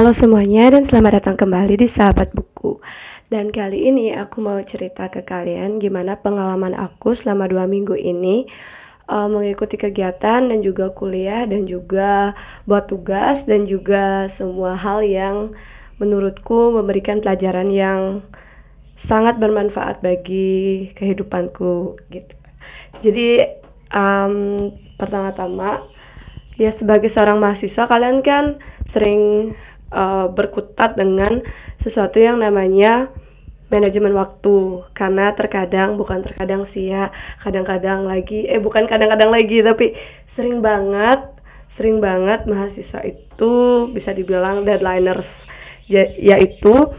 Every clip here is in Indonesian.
Halo semuanya dan selamat datang kembali di Sahabat Buku. Dan kali ini aku mau cerita ke kalian gimana pengalaman aku selama dua minggu ini uh, mengikuti kegiatan dan juga kuliah dan juga buat tugas dan juga semua hal yang menurutku memberikan pelajaran yang sangat bermanfaat bagi kehidupanku gitu. Jadi um, pertama-tama ya sebagai seorang mahasiswa kalian kan sering uh, berkutat dengan sesuatu yang namanya manajemen waktu. Karena terkadang bukan terkadang sih ya kadang-kadang lagi eh bukan kadang-kadang lagi tapi sering banget sering banget mahasiswa itu bisa dibilang deadlineers ya, yaitu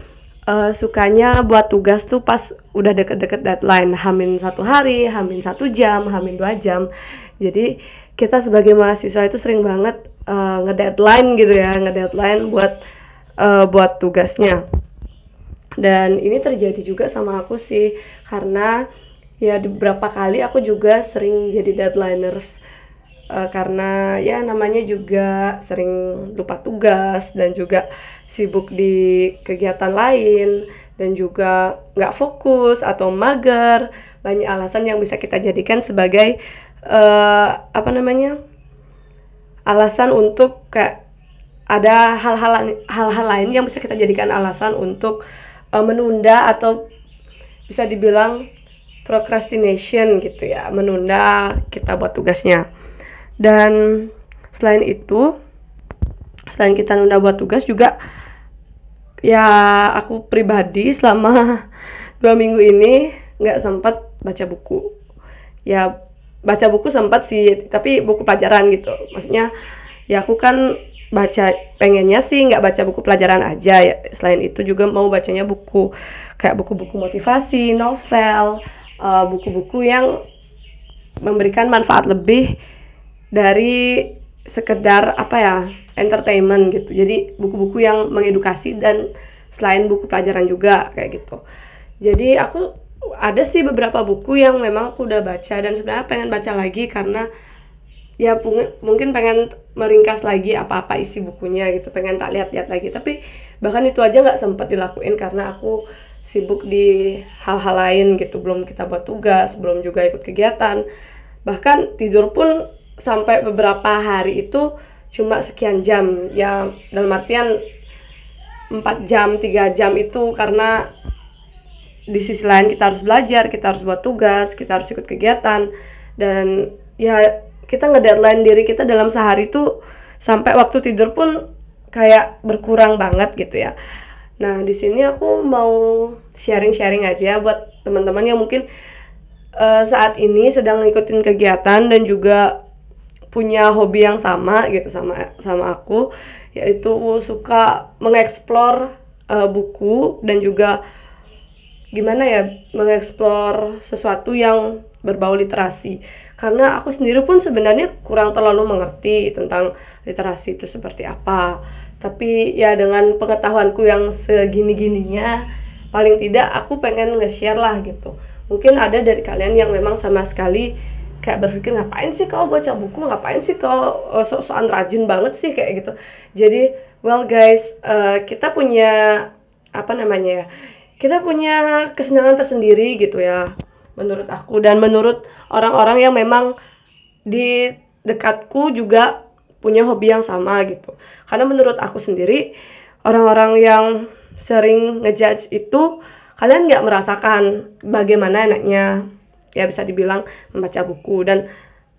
uh, sukanya buat tugas tuh pas udah deket-deket deadline. Hamin satu hari hamin satu jam hamin dua jam. Jadi kita sebagai mahasiswa itu sering banget uh, ngedeadline gitu ya ngedeadline buat uh, buat tugasnya. Dan ini terjadi juga sama aku sih karena ya beberapa kali aku juga sering jadi deadlineers uh, karena ya namanya juga sering lupa tugas dan juga sibuk di kegiatan lain dan juga nggak fokus atau mager. Banyak alasan yang bisa kita jadikan sebagai uh, apa namanya alasan untuk kayak ada hal-hal hal-hal lain yang bisa kita jadikan alasan untuk uh, menunda atau bisa dibilang procrastination gitu ya menunda kita buat tugasnya. Dan selain itu selain kita nunda buat tugas juga ya aku pribadi selama dua minggu ini nggak sempat baca buku. Ya baca buku sempat sih tapi buku pelajaran gitu. Maksudnya ya aku kan baca pengennya sih nggak baca buku pelajaran aja ya. Selain itu juga mau bacanya buku kayak buku-buku motivasi novel uh, buku-buku uh, yang memberikan manfaat lebih dari sekedar apa ya entertainment gitu. Jadi buku-buku yang mengedukasi dan selain buku pelajaran juga kayak gitu. Jadi aku ada sih beberapa buku yang memang aku udah baca dan sebenarnya pengen baca lagi karena ya mungkin pengen meringkas lagi apa-apa isi bukunya gitu pengen tak lihat-lihat lagi. Tapi bahkan itu aja nggak sempet dilakuin karena aku sibuk di hal-hal lain gitu belum kita buat tugas belum juga ikut kegiatan. Bahkan tidur pun sampai beberapa hari itu cuma sekian jam. Ya dalam artian 4 jam 3 jam itu karena di sisi lain kita harus belajar, kita harus buat tugas, kita harus ikut kegiatan dan ya kita ngedeadline diri kita dalam sehari itu sampai waktu tidur pun kayak berkurang banget gitu ya. Nah, di sini aku mau sharing-sharing aja buat teman-teman yang mungkin uh, saat ini sedang ngikutin kegiatan dan juga punya hobi yang sama gitu sama sama aku yaitu suka mengeksplor uh, buku dan juga gimana ya mengeksplor sesuatu yang berbau literasi. Karena aku sendiri pun sebenarnya kurang terlalu mengerti tentang literasi itu seperti apa. Tapi ya dengan pengetahuanku yang segini-gininya paling tidak aku pengen nge-share lah gitu. Mungkin ada dari kalian yang memang sama sekali kayak berpikir ngapain sih kau baca buku? Ngapain sih kau uh, sok-sokan rajin banget sih? kayak gitu. Jadi well guys uh, kita punya apa namanya ya kita punya kesenangan tersendiri gitu ya menurut aku. Dan menurut orang-orang yang memang di dekatku juga punya hobi yang sama gitu. Karena menurut aku sendiri orang-orang yang sering ngejudge itu kalian nggak merasakan bagaimana enaknya ya bisa dibilang membaca buku. Dan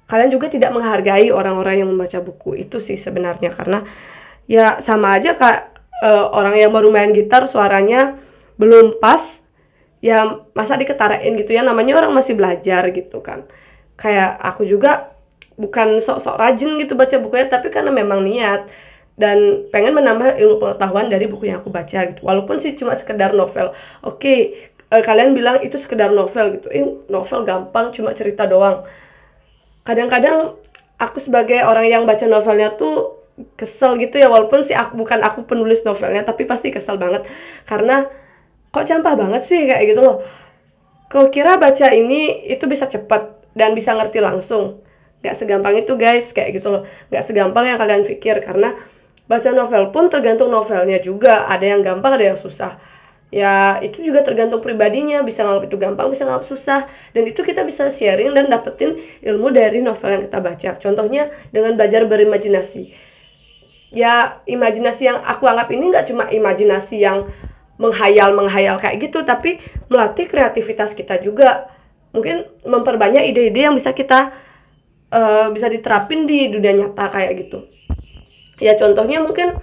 kalian juga tidak menghargai orang-orang yang membaca buku itu sih sebenarnya. Karena ya sama aja kak uh, orang yang baru main gitar suaranya belum pas ya masa diketarain gitu ya. Namanya orang masih belajar gitu kan. Kayak aku juga bukan sok-sok rajin gitu baca bukunya tapi karena memang niat dan pengen menambah ilmu pengetahuan dari buku yang aku baca gitu. Walaupun sih cuma sekedar novel. Oke okay, eh, kalian bilang itu sekedar novel gitu. Eh novel gampang cuma cerita doang. Kadang-kadang aku sebagai orang yang baca novelnya tuh kesel gitu ya. Walaupun sih aku bukan aku penulis novelnya tapi pasti kesel banget. Karena kok campah banget sih? Kayak gitu loh. Kau kira baca ini itu bisa cepat dan bisa ngerti langsung. Gak segampang itu guys. Kayak gitu loh. Gak segampang yang kalian pikir karena baca novel pun tergantung novelnya juga. Ada yang gampang ada yang susah. Ya itu juga tergantung pribadinya. Bisa nganggap itu gampang bisa nganggap susah. Dan itu kita bisa sharing dan dapetin ilmu dari novel yang kita baca. Contohnya dengan belajar berimajinasi. Ya imajinasi yang aku anggap ini nggak cuma imajinasi yang menghayal menghayal kayak gitu tapi melatih kreativitas kita juga. Mungkin memperbanyak ide-ide yang bisa kita uh, bisa diterapin di dunia nyata kayak gitu. Ya contohnya mungkin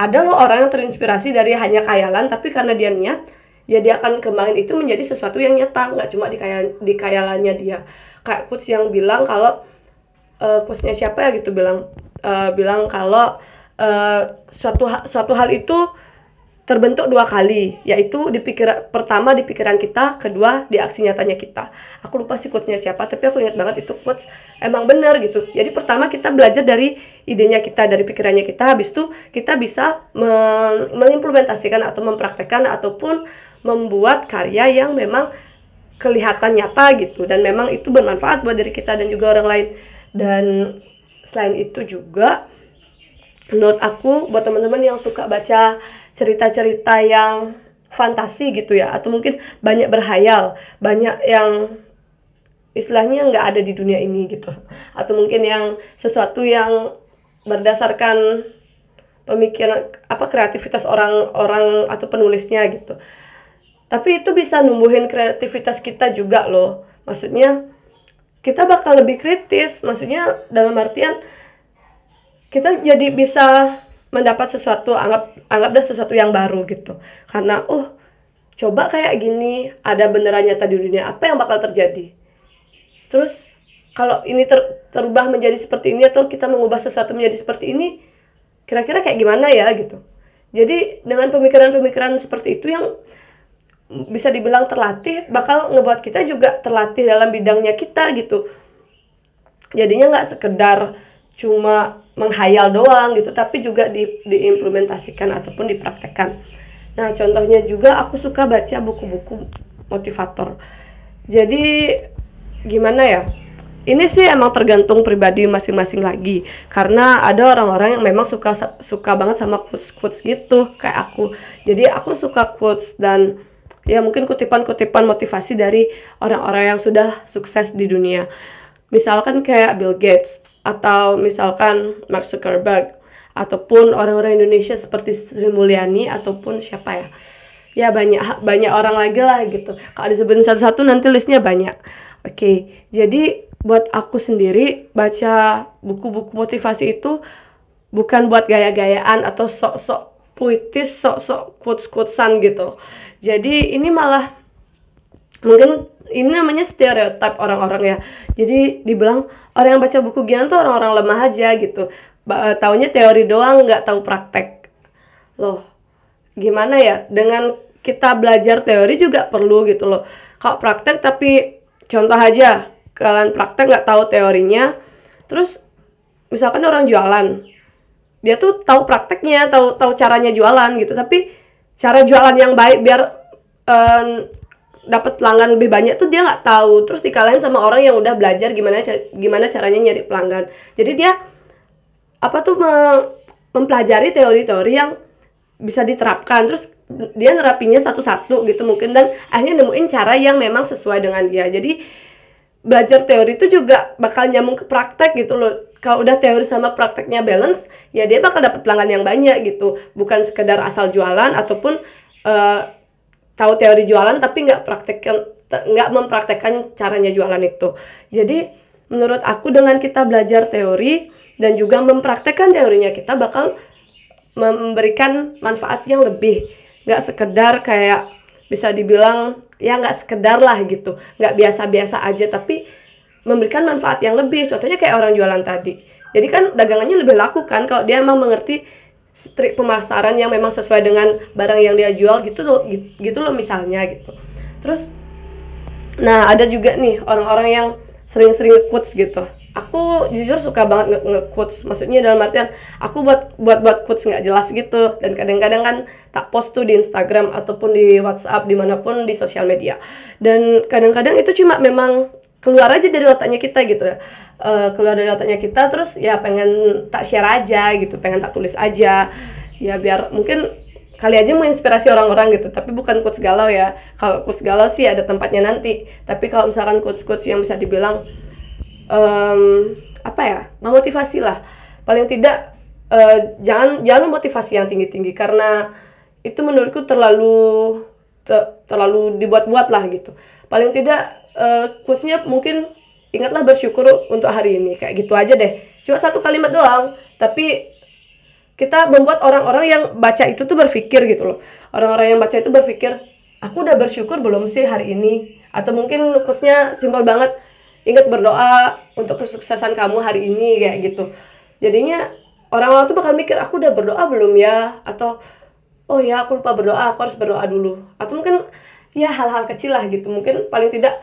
ada loh orang yang terinspirasi dari hanya khayalan tapi karena dia niat ya dia akan kembangin itu menjadi sesuatu yang nyata nggak cuma di khayal di khayalannya dia. Kayak coach yang bilang kalau uh, coachnya siapa ya gitu bilang uh, bilang kalau uh, suatu suatu hal itu terbentuk dua kali, yaitu di pikiran pertama di pikiran kita, kedua di aksi nyatanya kita. Aku lupa sih quotesnya siapa, tapi aku ingat banget itu quotes emang benar gitu. Jadi pertama kita belajar dari idenya kita, dari pikirannya kita, habis itu kita bisa mengimplementasikan atau mempraktekkan ataupun membuat karya yang memang kelihatan nyata gitu dan memang itu bermanfaat buat diri kita dan juga orang lain. Dan selain itu juga menurut aku buat teman-teman yang suka baca cerita-cerita yang fantasi gitu ya. Atau mungkin banyak berhayal banyak yang istilahnya nggak ada di dunia ini gitu. Atau mungkin yang sesuatu yang berdasarkan pemikiran apa kreativitas orang-orang atau penulisnya gitu. Tapi itu bisa numbuhin kreativitas kita juga loh. Maksudnya kita bakal lebih kritis. Maksudnya dalam artian kita jadi bisa mendapat sesuatu anggap anggaplah sesuatu yang baru gitu. Karena oh coba kayak gini ada beneran nyata di dunia apa yang bakal terjadi? Terus kalau ini ter, terubah menjadi seperti ini atau kita mengubah sesuatu menjadi seperti ini kira-kira kayak gimana ya gitu. Jadi dengan pemikiran-pemikiran seperti itu yang bisa dibilang terlatih bakal ngebuat kita juga terlatih dalam bidangnya kita gitu. Jadinya nggak sekedar cuma menghayal doang gitu tapi juga di, diimplementasikan ataupun dipraktekkan. Nah contohnya juga aku suka baca buku-buku motivator. Jadi gimana ya? Ini sih emang tergantung pribadi masing-masing lagi. Karena ada orang-orang yang memang suka suka banget sama quotes quotes gitu kayak aku. Jadi aku suka quotes dan ya mungkin kutipan-kutipan motivasi dari orang-orang yang sudah sukses di dunia. Misalkan kayak Bill Gates atau misalkan Mark Zuckerberg ataupun orang-orang Indonesia seperti Sri Mulyani ataupun siapa ya? Ya banyak banyak orang lagi lah gitu. Kalau disebutin satu-satu nanti listnya banyak. Oke jadi buat aku sendiri baca buku-buku motivasi itu bukan buat gaya-gayaan atau sok-sok puitis sok-sok quotes-quotesan gitu. Jadi ini malah mungkin ini namanya stereotip orang-orang ya. Jadi dibilang orang yang baca buku Gian tuh orang-orang lemah aja gitu. Eh, taunya teori doang nggak tahu praktek. Loh gimana ya? Dengan kita belajar teori juga perlu gitu loh. Kalau praktek tapi contoh aja kalian praktek nggak tahu teorinya terus misalkan orang jualan dia tuh tahu prakteknya tahu tahu caranya jualan gitu. Tapi cara jualan yang baik biar um, dapat pelanggan lebih banyak tuh dia nggak tahu. Terus dikalahin sama orang yang udah belajar gimana gimana caranya nyari pelanggan. Jadi dia apa tuh me mempelajari teori-teori yang bisa diterapkan. Terus dia nerapinya satu-satu gitu mungkin. Dan akhirnya nemuin cara yang memang sesuai dengan dia. Jadi belajar teori itu juga bakal nyambung ke praktek gitu loh. Kalau udah teori sama prakteknya balance ya dia bakal dapat pelanggan yang banyak gitu. Bukan sekedar asal jualan ataupun uh, tahu teori jualan tapi nggak praktekkan nggak mempraktekkan caranya jualan itu. Jadi menurut aku dengan kita belajar teori dan juga mempraktekkan teorinya kita bakal memberikan manfaat yang lebih. Nggak sekedar kayak bisa dibilang ya nggak sekedar lah gitu. Nggak biasa-biasa aja tapi memberikan manfaat yang lebih. Contohnya kayak orang jualan tadi. Jadi kan dagangannya lebih laku kan kalau dia emang mengerti trik pemasaran yang memang sesuai dengan barang yang dia jual gitu loh gitu loh misalnya gitu. Terus nah ada juga nih orang-orang yang sering-sering quotes gitu. Aku jujur suka banget nge-quotes maksudnya dalam artian aku buat buat buat quotes nggak jelas gitu. Dan kadang-kadang kan tak post tuh di Instagram ataupun di WhatsApp di mana pun di sosial media. Dan kadang-kadang itu cuma memang keluar aja dari otaknya kita gitu. ya uh, keluar dari otaknya kita terus ya pengen tak share aja gitu pengen tak tulis aja. Ya biar mungkin kali aja menginspirasi orang-orang gitu tapi bukan quotes galau ya. Kalau quotes galau sih ada tempatnya nanti. Tapi kalau misalkan quotes-quotes yang bisa dibilang um, apa ya memotivasi lah. Paling tidak uh, jangan jangan motivasi yang tinggi-tinggi karena itu menurutku terlalu te, terlalu dibuat-buat lah gitu. Paling tidak uh, quotesnya mungkin ingatlah bersyukur untuk hari ini kayak gitu aja deh. Cuma satu kalimat doang tapi kita membuat orang-orang yang baca itu tuh berpikir gitu loh. Orang-orang yang baca itu berpikir aku udah bersyukur belum sih hari ini? Atau mungkin quotesnya simpel banget ingat berdoa untuk kesuksesan kamu hari ini kayak gitu. Jadinya orang-orang tuh bakal mikir aku udah berdoa belum ya? Atau oh ya aku lupa berdoa aku harus berdoa dulu. Atau mungkin ya hal-hal kecil lah gitu. Mungkin paling tidak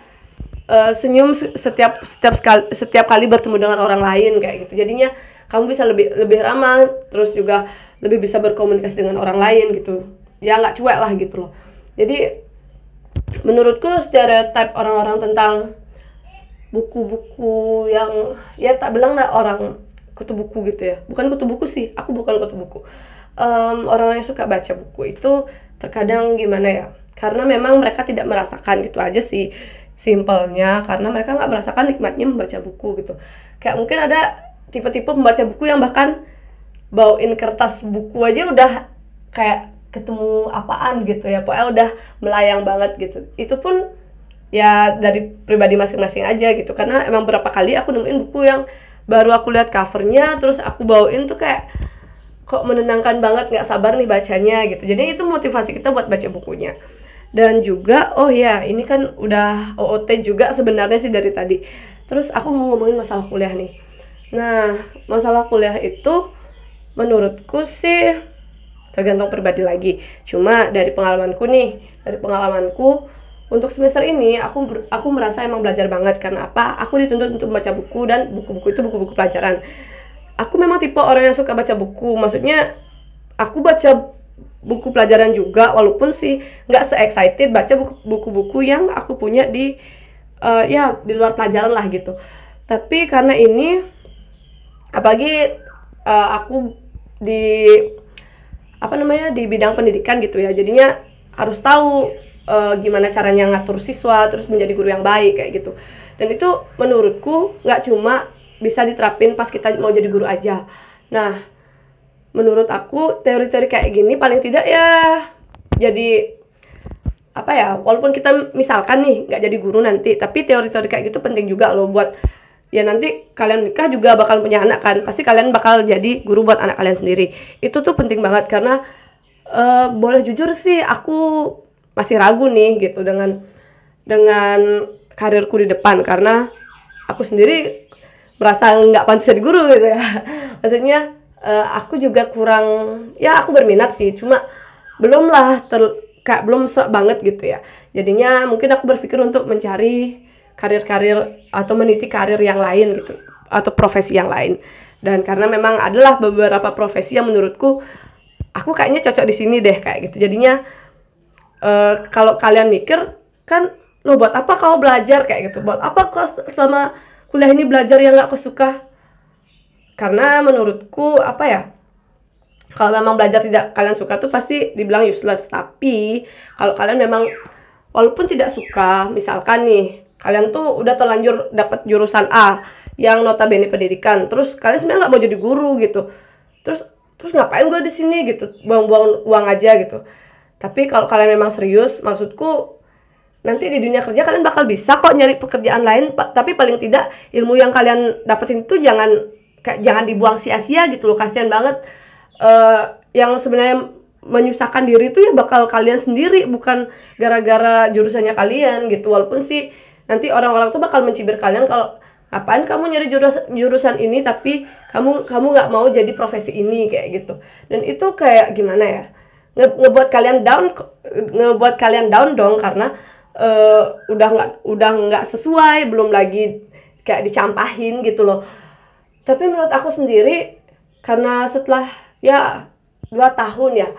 uh, senyum setiap setiap sekali setiap kali bertemu dengan orang lain kayak gitu. Jadinya kamu bisa lebih lebih ramah terus juga lebih bisa berkomunikasi dengan orang lain gitu. Ya nggak cuek lah gitu loh. Jadi menurutku stereotip orang-orang tentang buku-buku yang ya tak bilang lah orang kutu buku gitu ya. Bukan kutu buku sih aku bukan kutu buku. Um, orang-orang yang suka baca buku itu terkadang gimana ya? Karena memang mereka tidak merasakan gitu aja sih simpelnya karena mereka nggak merasakan nikmatnya membaca buku gitu. Kayak mungkin ada tipe-tipe pembaca buku yang bahkan bawain kertas buku aja udah kayak ketemu apaan gitu ya pokoknya udah melayang banget gitu. Itu pun ya dari pribadi masing-masing aja gitu karena emang berapa kali aku nemuin buku yang baru aku lihat covernya terus aku bawain tuh kayak kok menenangkan banget nggak sabar nih bacanya gitu. Jadi itu motivasi kita buat baca bukunya dan juga oh ya ini kan udah OOT juga sebenarnya sih dari tadi terus aku mau ngomongin masalah kuliah nih Nah, masalah kuliah itu menurutku sih tergantung pribadi lagi. Cuma dari pengalamanku nih, dari pengalamanku untuk semester ini aku aku merasa emang belajar banget karena apa? Aku dituntut untuk membaca buku dan buku-buku itu buku-buku pelajaran. Aku memang tipe orang yang suka baca buku. Maksudnya aku baca buku pelajaran juga walaupun sih nggak se excited baca buku-buku yang aku punya di uh, ya di luar pelajaran lah gitu. Tapi karena ini apalagi uh, aku di apa namanya di bidang pendidikan gitu ya jadinya harus tahu uh, gimana caranya ngatur siswa terus menjadi guru yang baik kayak gitu dan itu menurutku nggak cuma bisa diterapin pas kita mau jadi guru aja nah menurut aku teori-teori kayak gini paling tidak ya jadi apa ya walaupun kita misalkan nih nggak jadi guru nanti tapi teori-teori kayak gitu penting juga loh buat ya nanti kalian nikah juga bakal punya anak kan pasti kalian bakal jadi guru buat anak kalian sendiri. Itu tuh penting banget karena uh, boleh jujur sih aku masih ragu nih gitu dengan dengan karirku di depan karena aku sendiri merasa nggak pantas jadi guru gitu ya. Maksudnya uh, aku juga kurang ya aku berminat sih cuma belum lah ter kayak belum banget gitu ya. Jadinya mungkin aku berpikir untuk mencari karir-karir atau meniti karir yang lain gitu atau profesi yang lain. Dan karena memang adalah beberapa profesi yang menurutku aku kayaknya cocok di sini deh kayak gitu. Jadinya uh, kalau kalian mikir kan lo buat apa kau belajar? kayak gitu. Buat apa kau selama kuliah ini belajar yang gak kesuka karena menurutku apa ya kalau memang belajar tidak kalian suka tuh pasti dibilang useless. Tapi kalau kalian memang walaupun tidak suka misalkan nih kalian tuh udah terlanjur dapat jurusan A yang notabene pendidikan terus kalian sebenarnya nggak mau jadi guru gitu. Terus terus ngapain gue di sini gitu? Buang-buang uang aja gitu. Tapi kalau kalian memang serius maksudku nanti di dunia kerja kalian bakal bisa kok nyari pekerjaan lain tapi paling tidak ilmu yang kalian dapetin itu jangan jangan dibuang sia-sia gitu loh kasihan banget. Uh, yang sebenarnya menyusahkan diri itu ya bakal kalian sendiri bukan gara-gara jurusannya kalian gitu. Walaupun sih nanti orang-orang tuh bakal mencibir kalian kalau apaan kamu nyari jurusan jurusan ini tapi kamu kamu nggak mau jadi profesi ini kayak gitu. Dan itu kayak gimana ya? Nge, ngebuat kalian down ngebuat kalian down dong karena uh, udah nggak udah nggak sesuai belum lagi kayak dicampahin gitu loh tapi menurut aku sendiri karena setelah ya dua tahun ya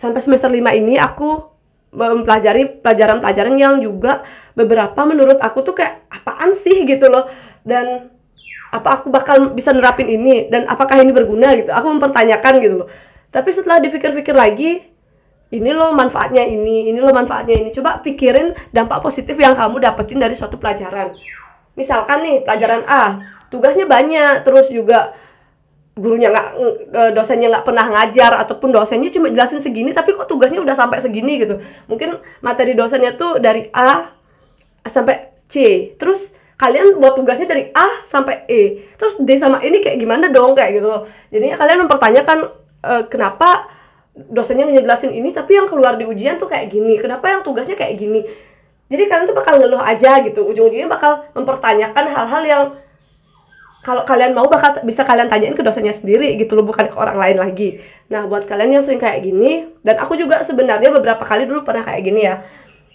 sampai semester lima ini aku mempelajari pelajaran-pelajaran yang juga beberapa menurut aku tuh kayak apaan sih gitu loh. Dan apa aku bakal bisa nerapin ini? Dan apakah ini berguna gitu? Aku mempertanyakan gitu loh. Tapi setelah dipikir-pikir lagi ini loh manfaatnya ini ini loh manfaatnya ini. Coba pikirin dampak positif yang kamu dapetin dari suatu pelajaran. Misalkan nih pelajaran A tugasnya banyak terus juga gurunya nggak e, dosennya nggak pernah ngajar ataupun dosennya cuma jelasin segini tapi kok tugasnya udah sampai segini gitu. Mungkin materi dosennya tuh dari A sampai C. Terus kalian buat tugasnya dari A sampai E. Terus D sama E ini kayak gimana dong kayak gitu loh. Jadinya kalian mempertanyakan uh, kenapa dosennya ngejelasin ini tapi yang keluar di ujian tuh kayak gini. Kenapa yang tugasnya kayak gini? Jadi kalian tuh bakal ngeluh aja gitu. Ujung-ujungnya bakal mempertanyakan hal-hal yang kalau kalian mau bakal bisa kalian tanyain ke dosennya sendiri gitu loh bukan ke orang lain lagi. Nah buat kalian yang sering kayak gini dan aku juga sebenarnya beberapa kali dulu pernah kayak gini ya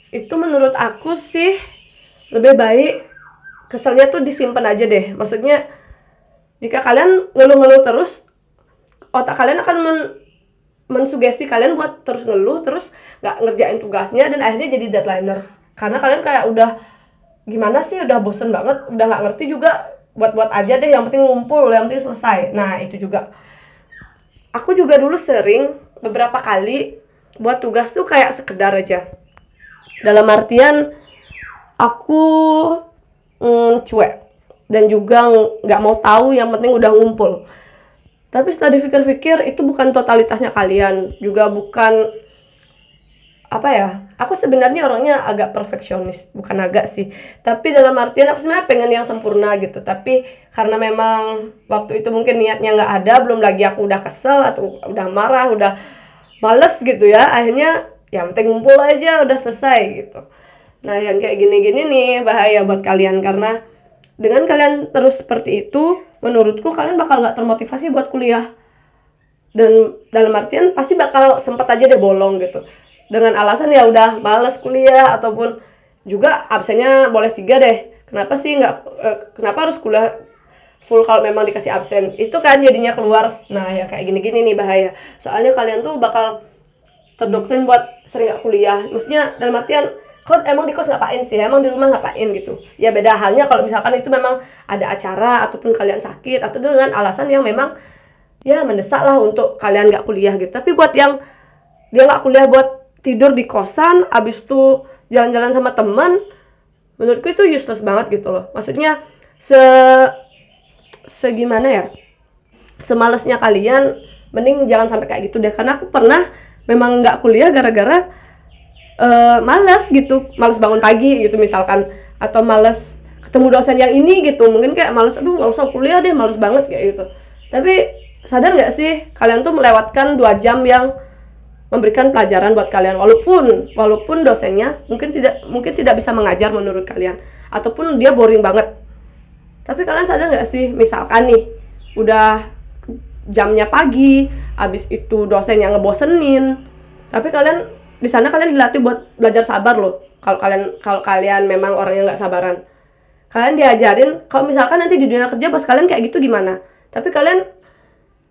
itu menurut aku sih lebih baik keselnya tuh disimpan aja deh. Maksudnya jika kalian ngeluh-ngeluh terus otak kalian akan men mensugesti kalian buat terus ngeluh terus nggak ngerjain tugasnya dan akhirnya jadi deadlineers karena kalian kayak udah gimana sih udah bosen banget udah nggak ngerti juga buat-buat aja deh yang penting ngumpul yang penting selesai. Nah itu juga. Aku juga dulu sering beberapa kali buat tugas tuh kayak sekedar aja. Dalam artian aku mm, cuek dan juga nggak mau tahu yang penting udah ngumpul. Tapi setelah dipikir-pikir itu bukan totalitasnya kalian juga bukan apa ya aku sebenarnya orangnya agak perfeksionis bukan agak sih. Tapi dalam artian aku sebenarnya pengen yang sempurna gitu. Tapi karena memang waktu itu mungkin niatnya nggak ada belum lagi aku udah kesel atau udah marah udah males gitu ya akhirnya yang penting ngumpul aja udah selesai gitu. Nah yang kayak gini-gini nih bahaya buat kalian. Karena dengan kalian terus seperti itu menurutku kalian bakal nggak termotivasi buat kuliah. Dan dalam artian pasti bakal sempat aja deh bolong gitu dengan alasan ya udah males kuliah ataupun juga absennya boleh tiga deh. Kenapa sih nggak eh, kenapa harus kuliah full kalau memang dikasih absen? Itu kan jadinya keluar. Nah ya kayak gini-gini nih bahaya. Soalnya kalian tuh bakal terdoktrin buat sering nggak kuliah. Maksudnya dalam artian kok emang di kos ngapain sih? Emang di rumah ngapain gitu? Ya beda halnya kalau misalkan itu memang ada acara ataupun kalian sakit atau dengan alasan yang memang ya mendesak lah untuk kalian nggak kuliah gitu. Tapi buat yang dia nggak kuliah buat tidur di kosan abis itu jalan-jalan sama teman menurutku itu useless banget gitu loh. Maksudnya se segimana ya? Semalesnya kalian mending jangan sampai kayak gitu deh. Karena aku pernah memang nggak kuliah gara-gara uh, malas gitu. Malas bangun pagi gitu misalkan. Atau malas ketemu dosen yang ini gitu. Mungkin kayak malas aduh nggak usah kuliah deh malas banget kayak gitu. Tapi sadar nggak sih kalian tuh melewatkan dua jam yang memberikan pelajaran buat kalian. Walaupun walaupun dosennya mungkin tidak mungkin tidak bisa mengajar menurut kalian. Ataupun dia boring banget. Tapi kalian sadar nggak sih? Misalkan nih udah jamnya pagi habis itu dosen yang ngebosenin. Tapi kalian di sana kalian dilatih buat belajar sabar loh. Kalau kalian kalau kalian memang orang yang nggak sabaran. Kalian diajarin kalau misalkan nanti di dunia kerja bos kalian kayak gitu gimana? Tapi kalian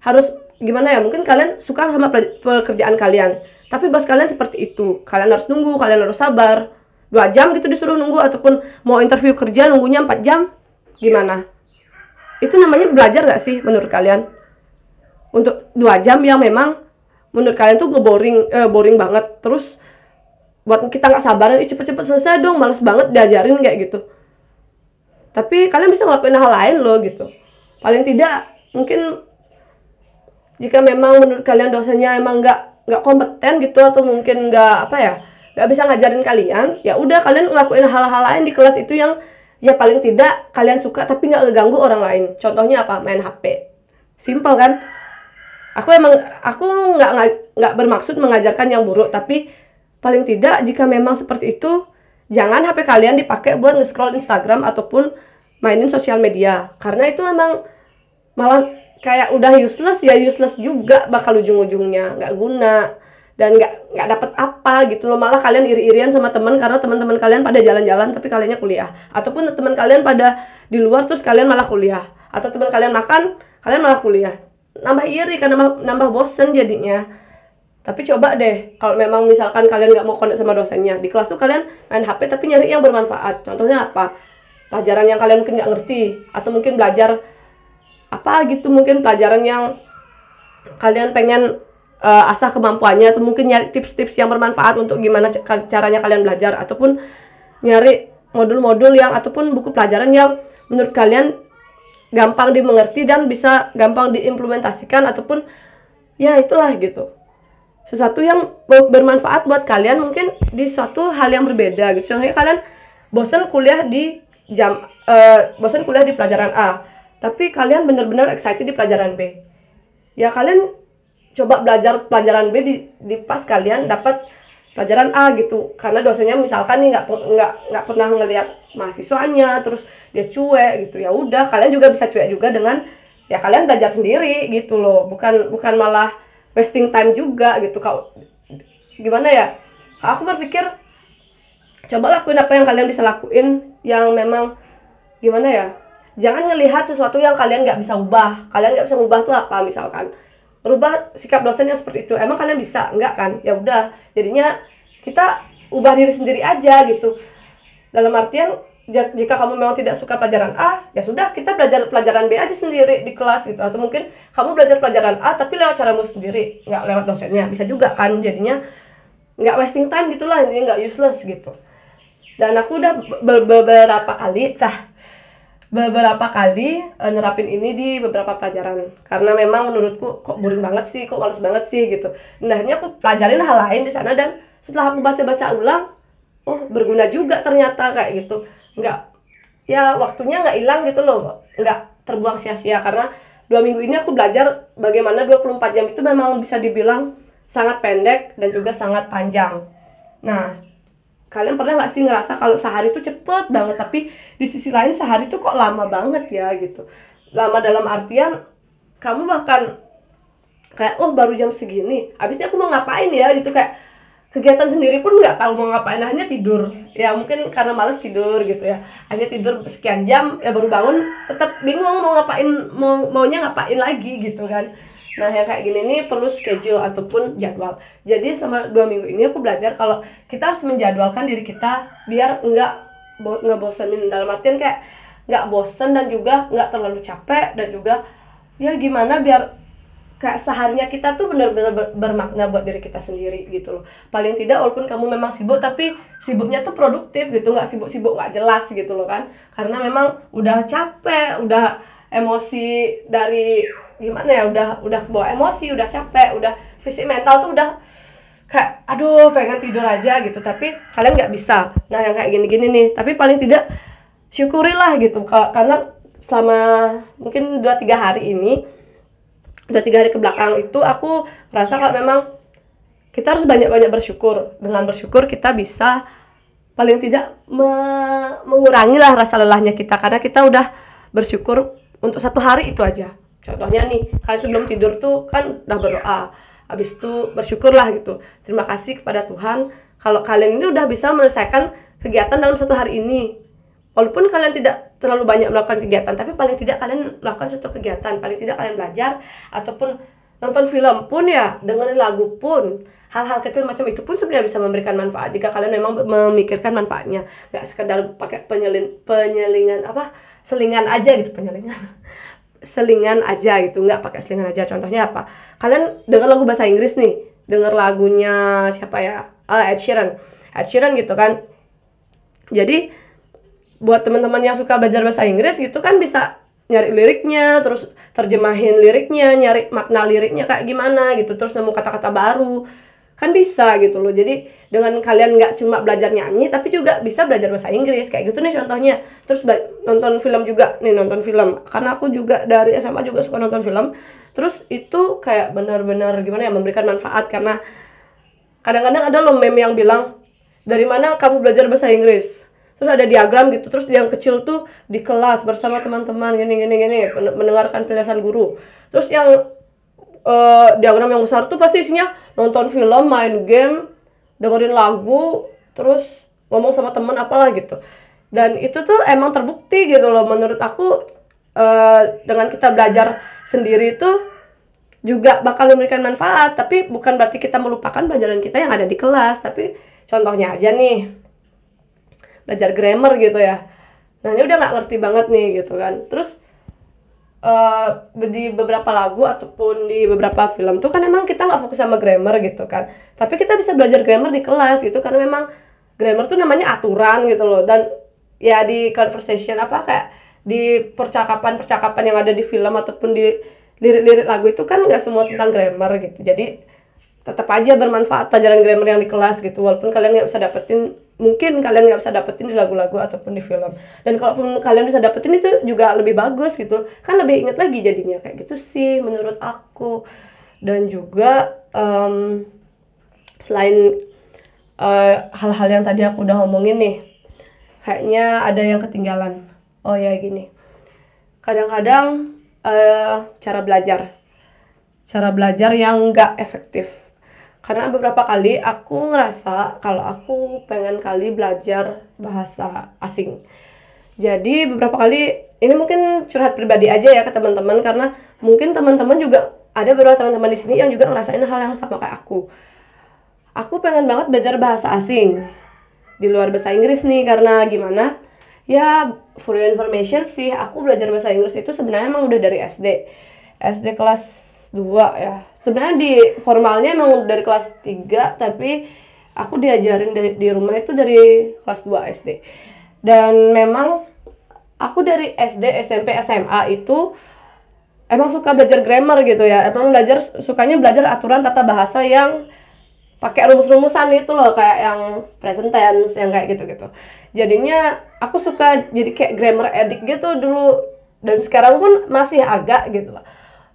harus gimana ya mungkin kalian suka sama pekerjaan kalian. Tapi bos kalian seperti itu. Kalian harus nunggu kalian harus sabar. Dua jam gitu disuruh nunggu ataupun mau interview kerja nunggunya empat jam. Gimana? Itu namanya belajar gak sih menurut kalian? Untuk dua jam yang memang menurut kalian tuh ngeboring eh, boring banget. Terus buat kita nggak sabaran cepet-cepet selesai dong males banget diajarin kayak gitu. Tapi kalian bisa ngelakuin hal lain loh gitu. Paling tidak mungkin jika memang menurut kalian dosennya emang nggak nggak kompeten gitu atau mungkin nggak apa ya nggak bisa ngajarin kalian ya udah kalian ngelakuin hal-hal lain di kelas itu yang ya paling tidak kalian suka tapi nggak ngeganggu orang lain. Contohnya apa? Main HP simple kan? Aku emang aku nggak nggak bermaksud mengajarkan yang buruk tapi paling tidak jika memang seperti itu jangan HP kalian dipakai buat nge-scroll Instagram ataupun mainin sosial media. Karena itu memang malah kayak udah useless ya useless juga. Bakal ujung-ujungnya nggak guna dan nggak nggak dapet apa gitu loh. Malah kalian iri-irian sama teman karena teman-teman kalian pada jalan-jalan tapi kaliannya kuliah. Ataupun teman kalian pada di luar terus kalian malah kuliah. Atau teman kalian makan kalian malah kuliah. Nambah iri karena nambah, nambah bosen jadinya. Tapi coba deh kalau memang misalkan kalian nggak mau connect sama dosennya. Di kelas tuh kalian main HP tapi nyari yang bermanfaat. Contohnya apa? Pelajaran yang kalian mungkin nggak ngerti. Atau mungkin belajar apa gitu mungkin pelajaran yang kalian pengen uh, asah kemampuannya atau mungkin nyari tips-tips yang bermanfaat untuk gimana caranya kalian belajar ataupun nyari modul-modul yang ataupun buku pelajaran yang menurut kalian gampang dimengerti dan bisa gampang diimplementasikan ataupun ya itulah gitu. Sesuatu yang bermanfaat buat kalian mungkin di suatu hal yang berbeda gitu. Contohnya kalian bosan kuliah di jam uh, bosan kuliah di pelajaran A tapi kalian benar-benar excited di pelajaran B. Ya kalian coba belajar pelajaran B di, di pas kalian dapat pelajaran A gitu. Karena dosennya misalkan nih nggak nggak nggak pernah ngelihat mahasiswanya terus dia cuek gitu. Ya udah kalian juga bisa cuek juga dengan ya kalian belajar sendiri gitu loh. Bukan bukan malah wasting time juga gitu. Kau gimana ya? Aku berpikir coba lakuin apa yang kalian bisa lakuin yang memang gimana ya jangan ngelihat sesuatu yang kalian nggak bisa ubah. Kalian nggak bisa ubah tuh apa misalkan. Rubah sikap dosen yang seperti itu. Emang kalian bisa? Enggak kan? Ya udah. Jadinya kita ubah diri sendiri aja gitu. Dalam artian jika kamu memang tidak suka pelajaran A, ya sudah kita belajar pelajaran B aja sendiri di kelas gitu. Atau mungkin kamu belajar pelajaran A tapi lewat caramu sendiri, nggak lewat dosennya. Bisa juga kan? Jadinya nggak wasting time gitulah intinya nggak useless gitu. Dan aku udah beberapa kali, tah beberapa kali uh, nerapin ini di beberapa pelajaran. Karena memang menurutku kok boring banget sih, kok males banget sih gitu. Nah, ini aku pelajarin hal lain di sana dan setelah aku baca-baca ulang, oh berguna juga ternyata kayak gitu. Nggak ya waktunya nggak hilang gitu loh nggak terbuang sia-sia. Karena dua minggu ini aku belajar bagaimana 24 jam itu memang bisa dibilang sangat pendek dan juga sangat panjang. Nah kalian pernah nggak sih ngerasa kalau sehari itu cepet banget tapi di sisi lain sehari itu kok lama banget ya gitu. Lama dalam artian kamu bahkan kayak oh baru jam segini abisnya aku mau ngapain ya? Gitu kayak kegiatan sendiri pun nggak tahu mau ngapain hanya tidur. Ya mungkin karena males tidur gitu ya. Hanya tidur sekian jam ya baru bangun tetap bingung mau ngapain mau maunya ngapain lagi gitu kan nah yang kayak gini nih perlu schedule ataupun jadwal. Jadi selama dua minggu ini aku belajar kalau kita harus menjadwalkan diri kita biar nggak nggak bosenin dalam artian kayak nggak bosen dan juga nggak terlalu capek dan juga ya gimana biar kayak seharinya kita tuh benar-benar ber bermakna buat diri kita sendiri gitu loh. Paling tidak walaupun kamu memang sibuk tapi sibuknya tuh produktif gitu. Nggak sibuk-sibuk nggak jelas gitu loh kan. Karena memang udah capek udah emosi dari gimana ya udah udah bawa emosi udah capek udah fisik mental tuh udah kayak aduh pengen tidur aja gitu. Tapi kalian nggak bisa. Nah yang kayak gini-gini nih. Tapi paling tidak syukurilah gitu. Karena selama mungkin dua tiga hari ini udah tiga hari ke belakang itu aku merasa kalau memang kita harus banyak-banyak bersyukur. Dengan bersyukur kita bisa paling tidak me mengurangi lah rasa lelahnya kita. Karena kita udah bersyukur untuk satu hari itu aja contohnya nih kalian sebelum tidur tuh kan udah berdoa. Habis itu bersyukurlah gitu. Terima kasih kepada Tuhan kalau kalian ini udah bisa menyelesaikan kegiatan dalam satu hari ini. Walaupun kalian tidak terlalu banyak melakukan kegiatan tapi paling tidak kalian melakukan satu kegiatan. Paling tidak kalian belajar ataupun nonton film pun ya dengerin lagu pun. Hal-hal kecil macam itu pun sebenarnya bisa memberikan manfaat jika kalian memang memikirkan manfaatnya. Nggak sekedar pakai penyelin penyelingan apa? Selingan aja gitu penyelingan selingan aja gitu nggak pakai selingan aja. Contohnya apa? Kalian dengar lagu bahasa Inggris nih dengar lagunya siapa ya? Uh, Ed Sheeran. Ed Sheeran gitu kan. Jadi buat teman-teman yang suka belajar bahasa Inggris gitu kan bisa nyari liriknya, terus terjemahin liriknya, nyari makna liriknya kayak gimana gitu, terus nemu kata-kata baru. Kan bisa gitu loh. Jadi dengan kalian nggak cuma belajar nyanyi tapi juga bisa belajar bahasa Inggris kayak gitu nih contohnya. Terus nonton film juga nih nonton film. Karena aku juga dari SMA juga suka nonton film. Terus itu kayak benar-benar gimana ya memberikan manfaat. Karena kadang-kadang ada loh meme yang bilang dari mana kamu belajar bahasa Inggris? Terus ada diagram gitu terus yang kecil tuh di kelas bersama teman-teman gini gini gini mendengarkan penjelasan guru. Terus yang uh, diagram yang besar tuh pasti isinya nonton film main game dengerin lagu terus ngomong sama teman apalah gitu. Dan itu tuh emang terbukti gitu loh menurut aku uh, dengan kita belajar sendiri itu juga bakal memberikan manfaat. Tapi bukan berarti kita melupakan pelajaran kita yang ada di kelas tapi contohnya aja nih belajar grammar gitu ya. Nah ini udah nggak ngerti banget nih gitu kan. Terus uh, di beberapa lagu ataupun di beberapa film tuh kan emang kita nggak fokus sama grammar gitu kan. Tapi kita bisa belajar grammar di kelas gitu karena memang grammar tuh namanya aturan gitu loh. Dan ya di conversation apa kayak di percakapan-percakapan yang ada di film ataupun di lirik-lirik lagu itu kan nggak semua tentang grammar gitu. Jadi tetap aja bermanfaat pelajaran grammar yang di kelas gitu walaupun kalian nggak bisa dapetin mungkin kalian nggak bisa dapetin di lagu-lagu ataupun di film. Dan kalaupun kalian bisa dapetin itu juga lebih bagus gitu. Kan lebih inget lagi jadinya. Kayak gitu sih menurut aku. Dan juga um, selain uh, hal-hal yang tadi aku udah ngomongin nih kayaknya ada yang ketinggalan. Oh ya gini. Kadang-kadang uh, cara belajar. Cara belajar yang nggak efektif karena beberapa kali aku ngerasa kalau aku pengen kali belajar bahasa asing. Jadi beberapa kali ini mungkin curhat pribadi aja ya ke teman-teman karena mungkin teman-teman juga ada beberapa teman-teman di sini yang juga ngerasain hal yang sama kayak aku. Aku pengen banget belajar bahasa asing di luar bahasa Inggris nih karena gimana? Ya for your information sih aku belajar bahasa Inggris itu sebenarnya emang udah dari SD SD kelas 2 ya sebenarnya di formalnya emang dari kelas 3 tapi aku diajarin di, di rumah itu dari kelas 2 SD dan memang aku dari SD SMP SMA itu emang suka belajar grammar gitu ya. Emang belajar sukanya belajar aturan tata bahasa yang pakai rumus-rumusan itu loh kayak yang present tense yang kayak gitu-gitu. Jadinya aku suka jadi kayak grammar edik gitu dulu. Dan sekarang pun masih agak gitu loh.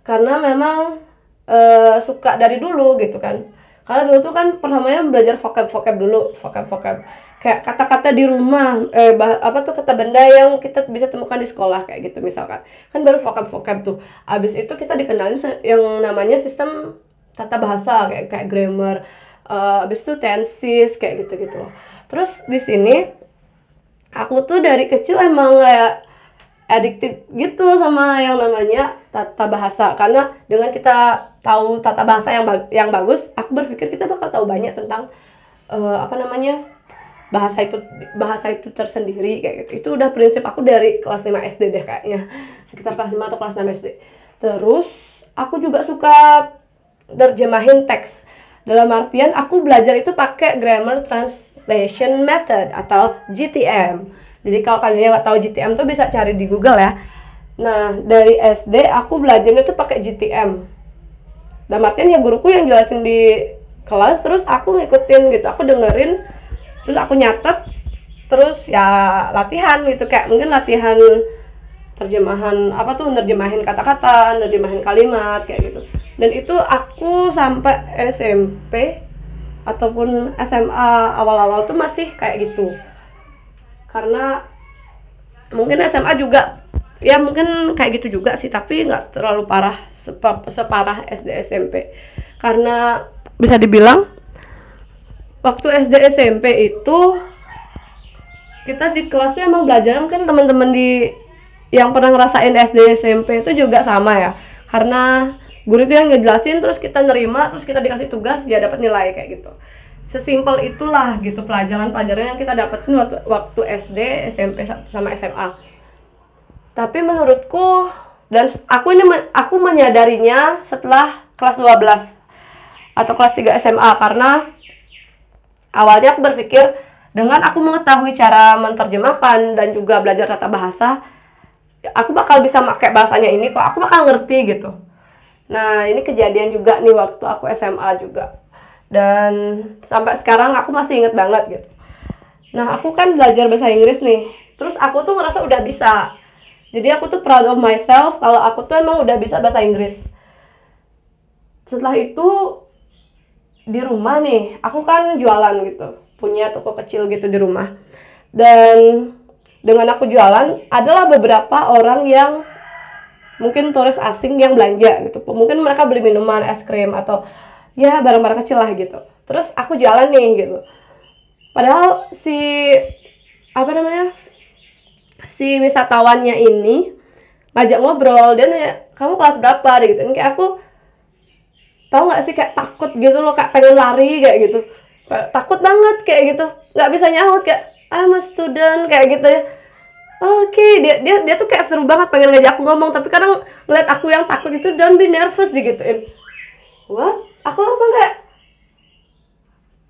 Karena memang uh, suka dari dulu gitu kan. Karena dulu tuh kan pertamanya belajar vocab vocab dulu vocab vocab. Kayak kata-kata di rumah eh bah, apa tuh kata benda yang kita bisa temukan di sekolah kayak gitu misalkan. Kan baru vocab vocab tuh. Abis itu kita dikenalin yang namanya sistem tata bahasa kayak kayak grammar uh, abis itu tenses kayak gitu gitu terus di sini aku tuh dari kecil emang kayak addicted gitu sama yang namanya tata bahasa. Karena dengan kita tahu tata bahasa yang ba yang bagus aku berpikir kita bakal tahu banyak tentang uh, apa namanya bahasa itu bahasa itu tersendiri kayak gitu. Itu udah prinsip aku dari kelas 5 SD deh kayaknya. Sekitar kelas 5 atau kelas 6 SD terus aku juga suka terjemahin teks. Dalam artian aku belajar itu pakai grammar translation method atau GTM jadi kalau kalian nggak tahu GTM tuh bisa cari di Google ya. Nah dari SD aku belajarnya tuh pakai GTM dan artian ya guruku yang jelasin di kelas terus aku ngikutin gitu. Aku dengerin terus aku nyatet terus ya latihan gitu. Kayak mungkin latihan terjemahan apa tuh nerjemahin kata-kata nerjemahin kalimat kayak gitu. Dan itu aku sampai SMP ataupun SMA awal-awal tuh masih kayak gitu karena mungkin SMA juga ya mungkin kayak gitu juga sih tapi nggak terlalu parah separah SD SMP karena bisa dibilang? waktu SD SMP itu kita di kelasnya emang belajar mungkin teman-teman di yang pernah ngerasain SD SMP itu juga sama ya. Karena guru itu yang ngejelasin terus kita nerima terus kita dikasih tugas dia dapat nilai kayak gitu sesimpel itulah gitu pelajaran-pelajaran yang kita dapetin waktu, waktu SD SMP sama SMA tapi menurutku dan aku ini aku menyadarinya setelah kelas 12 atau kelas 3 SMA karena awalnya aku berpikir dengan aku mengetahui cara menerjemahkan dan juga belajar tata bahasa aku bakal bisa pakai bahasanya ini kok aku bakal ngerti gitu. Nah ini kejadian juga nih waktu aku SMA juga dan sampai sekarang aku masih inget banget gitu. Nah aku kan belajar bahasa Inggris nih. Terus aku tuh ngerasa udah bisa. Jadi aku tuh proud of myself kalau aku tuh emang udah bisa bahasa Inggris. Setelah itu di rumah nih aku kan jualan gitu. Punya toko kecil gitu di rumah. Dan dengan aku jualan adalah beberapa orang yang mungkin turis asing yang belanja gitu. Mungkin mereka beli minuman es krim atau ya barang-barang kecil lah gitu. Terus aku jualan nih gitu. Padahal si apa namanya si wisatawannya ini ngajak ngobrol dan ya kamu kelas berapa? Deh gitu. Kayak aku tau nggak sih kayak takut gitu loh kayak pengen lari kayak gitu. Kayak, takut banget kayak gitu. Nggak bisa nyaut kayak I'm a student kayak gitu ya. Oke okay. dia dia dia tuh kayak seru banget pengen ngajak aku ngomong tapi kadang ngeliat aku yang takut itu don't be nervous digituin. What aku langsung kayak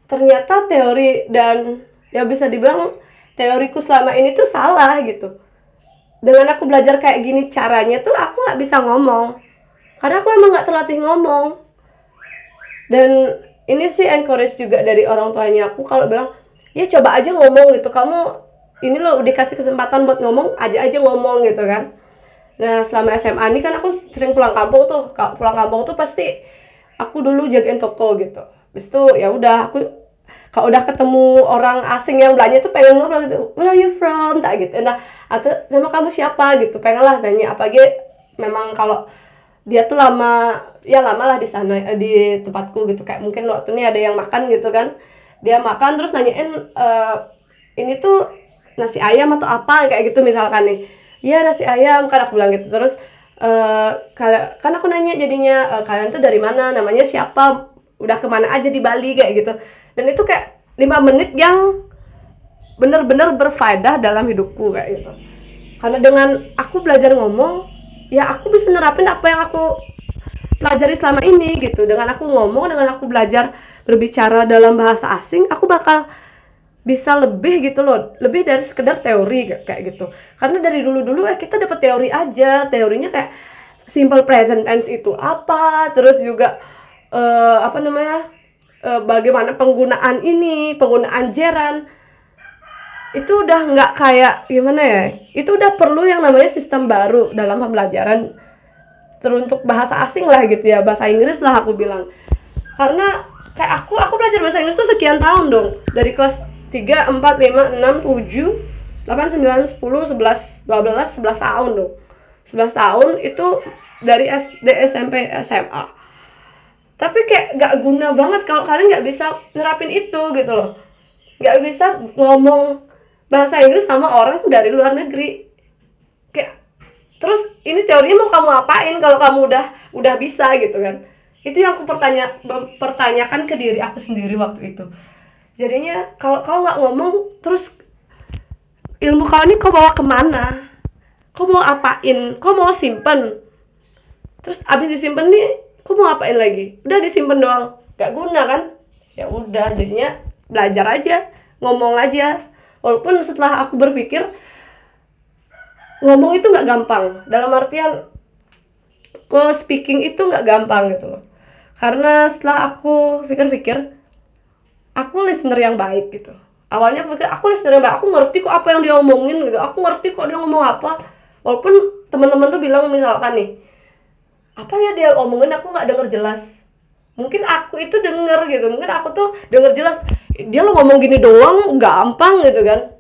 ternyata teori dan ya bisa dibilang teoriku selama ini tuh salah gitu. Dengan aku belajar kayak gini caranya tuh aku nggak bisa ngomong. Karena aku emang nggak terlatih ngomong. Dan ini sih encourage juga dari orang tuanya aku kalau bilang ya coba aja ngomong gitu. Kamu ini lo dikasih kesempatan buat ngomong aja aja ngomong gitu kan. Nah selama SMA ini kan aku sering pulang kampung tuh. Pulang kampung tuh pasti aku dulu jagain toko gitu. Habis itu ya udah aku kalau udah ketemu orang asing yang belanja tuh pengen ngobrol gitu where are you from? Tak gitu. Nah atau nama kamu siapa? gitu. Pengen lah nanya apa gitu memang kalau dia tuh lama ya lama lah di sana eh, di tempatku gitu. Kayak mungkin waktu ini ada yang makan gitu kan. Dia makan terus nanyain e, ini tuh nasi ayam atau apa? Kayak gitu misalkan nih. Iya nasi ayam kan aku bilang gitu. Terus uh, kan aku nanya jadinya uh, kalian tuh dari mana? Namanya siapa? Udah ke mana aja di Bali? Kayak gitu. Dan itu kayak lima menit yang bener-bener berfaedah dalam hidupku kayak gitu. Karena dengan aku belajar ngomong ya aku bisa nerapin apa yang aku pelajari selama ini gitu. Dengan aku ngomong dengan aku belajar berbicara dalam bahasa asing aku bakal bisa lebih gitu loh. Lebih dari sekedar teori kayak gitu. Karena dari dulu dulu eh kita dapat teori aja. Teorinya kayak simple present tense itu apa terus juga uh, apa namanya uh, bagaimana penggunaan ini penggunaan jeran itu udah nggak kayak gimana ya itu udah perlu yang namanya sistem baru dalam pembelajaran. Teruntuk bahasa asing lah gitu ya bahasa Inggris lah aku bilang. Karena kayak aku aku belajar bahasa Inggris tuh sekian tahun dong. Dari kelas tiga empat lima enam tujuh delapan sembilan sepuluh sebelas dua belas sebelas tahun dong sebelas tahun itu dari SD SMP SMA tapi kayak gak guna banget kalau kalian nggak bisa nerapin itu gitu loh. Nggak bisa ngomong bahasa Inggris sama orang dari luar negeri. Kayak terus ini teorinya mau kamu apain kalau kamu udah udah bisa gitu kan? Itu yang aku pertanya pertanyakan ke diri aku sendiri waktu itu jadinya kalau kau nggak ngomong terus ilmu kau ini kau bawa ke mana? Kau mau apain? Kau mau simpen? Terus abis disimpan nih kau mau apain lagi? Udah disimpan doang. Gak guna kan? Ya udah jadinya belajar aja ngomong aja. Walaupun setelah aku berpikir ngomong itu nggak gampang. Dalam artian kok speaking itu nggak gampang gitu loh. Karena setelah aku pikir-pikir aku listener yang baik gitu. Awalnya aku pikir aku listener yang baik aku ngerti kok apa yang dia omongin gitu. Aku ngerti kok dia ngomong apa. Walaupun teman-teman tuh bilang misalkan nih apa ya dia omongin? Aku nggak denger jelas. Mungkin aku itu denger gitu. Mungkin aku tuh denger jelas dia lo ngomong gini doang gampang gitu kan.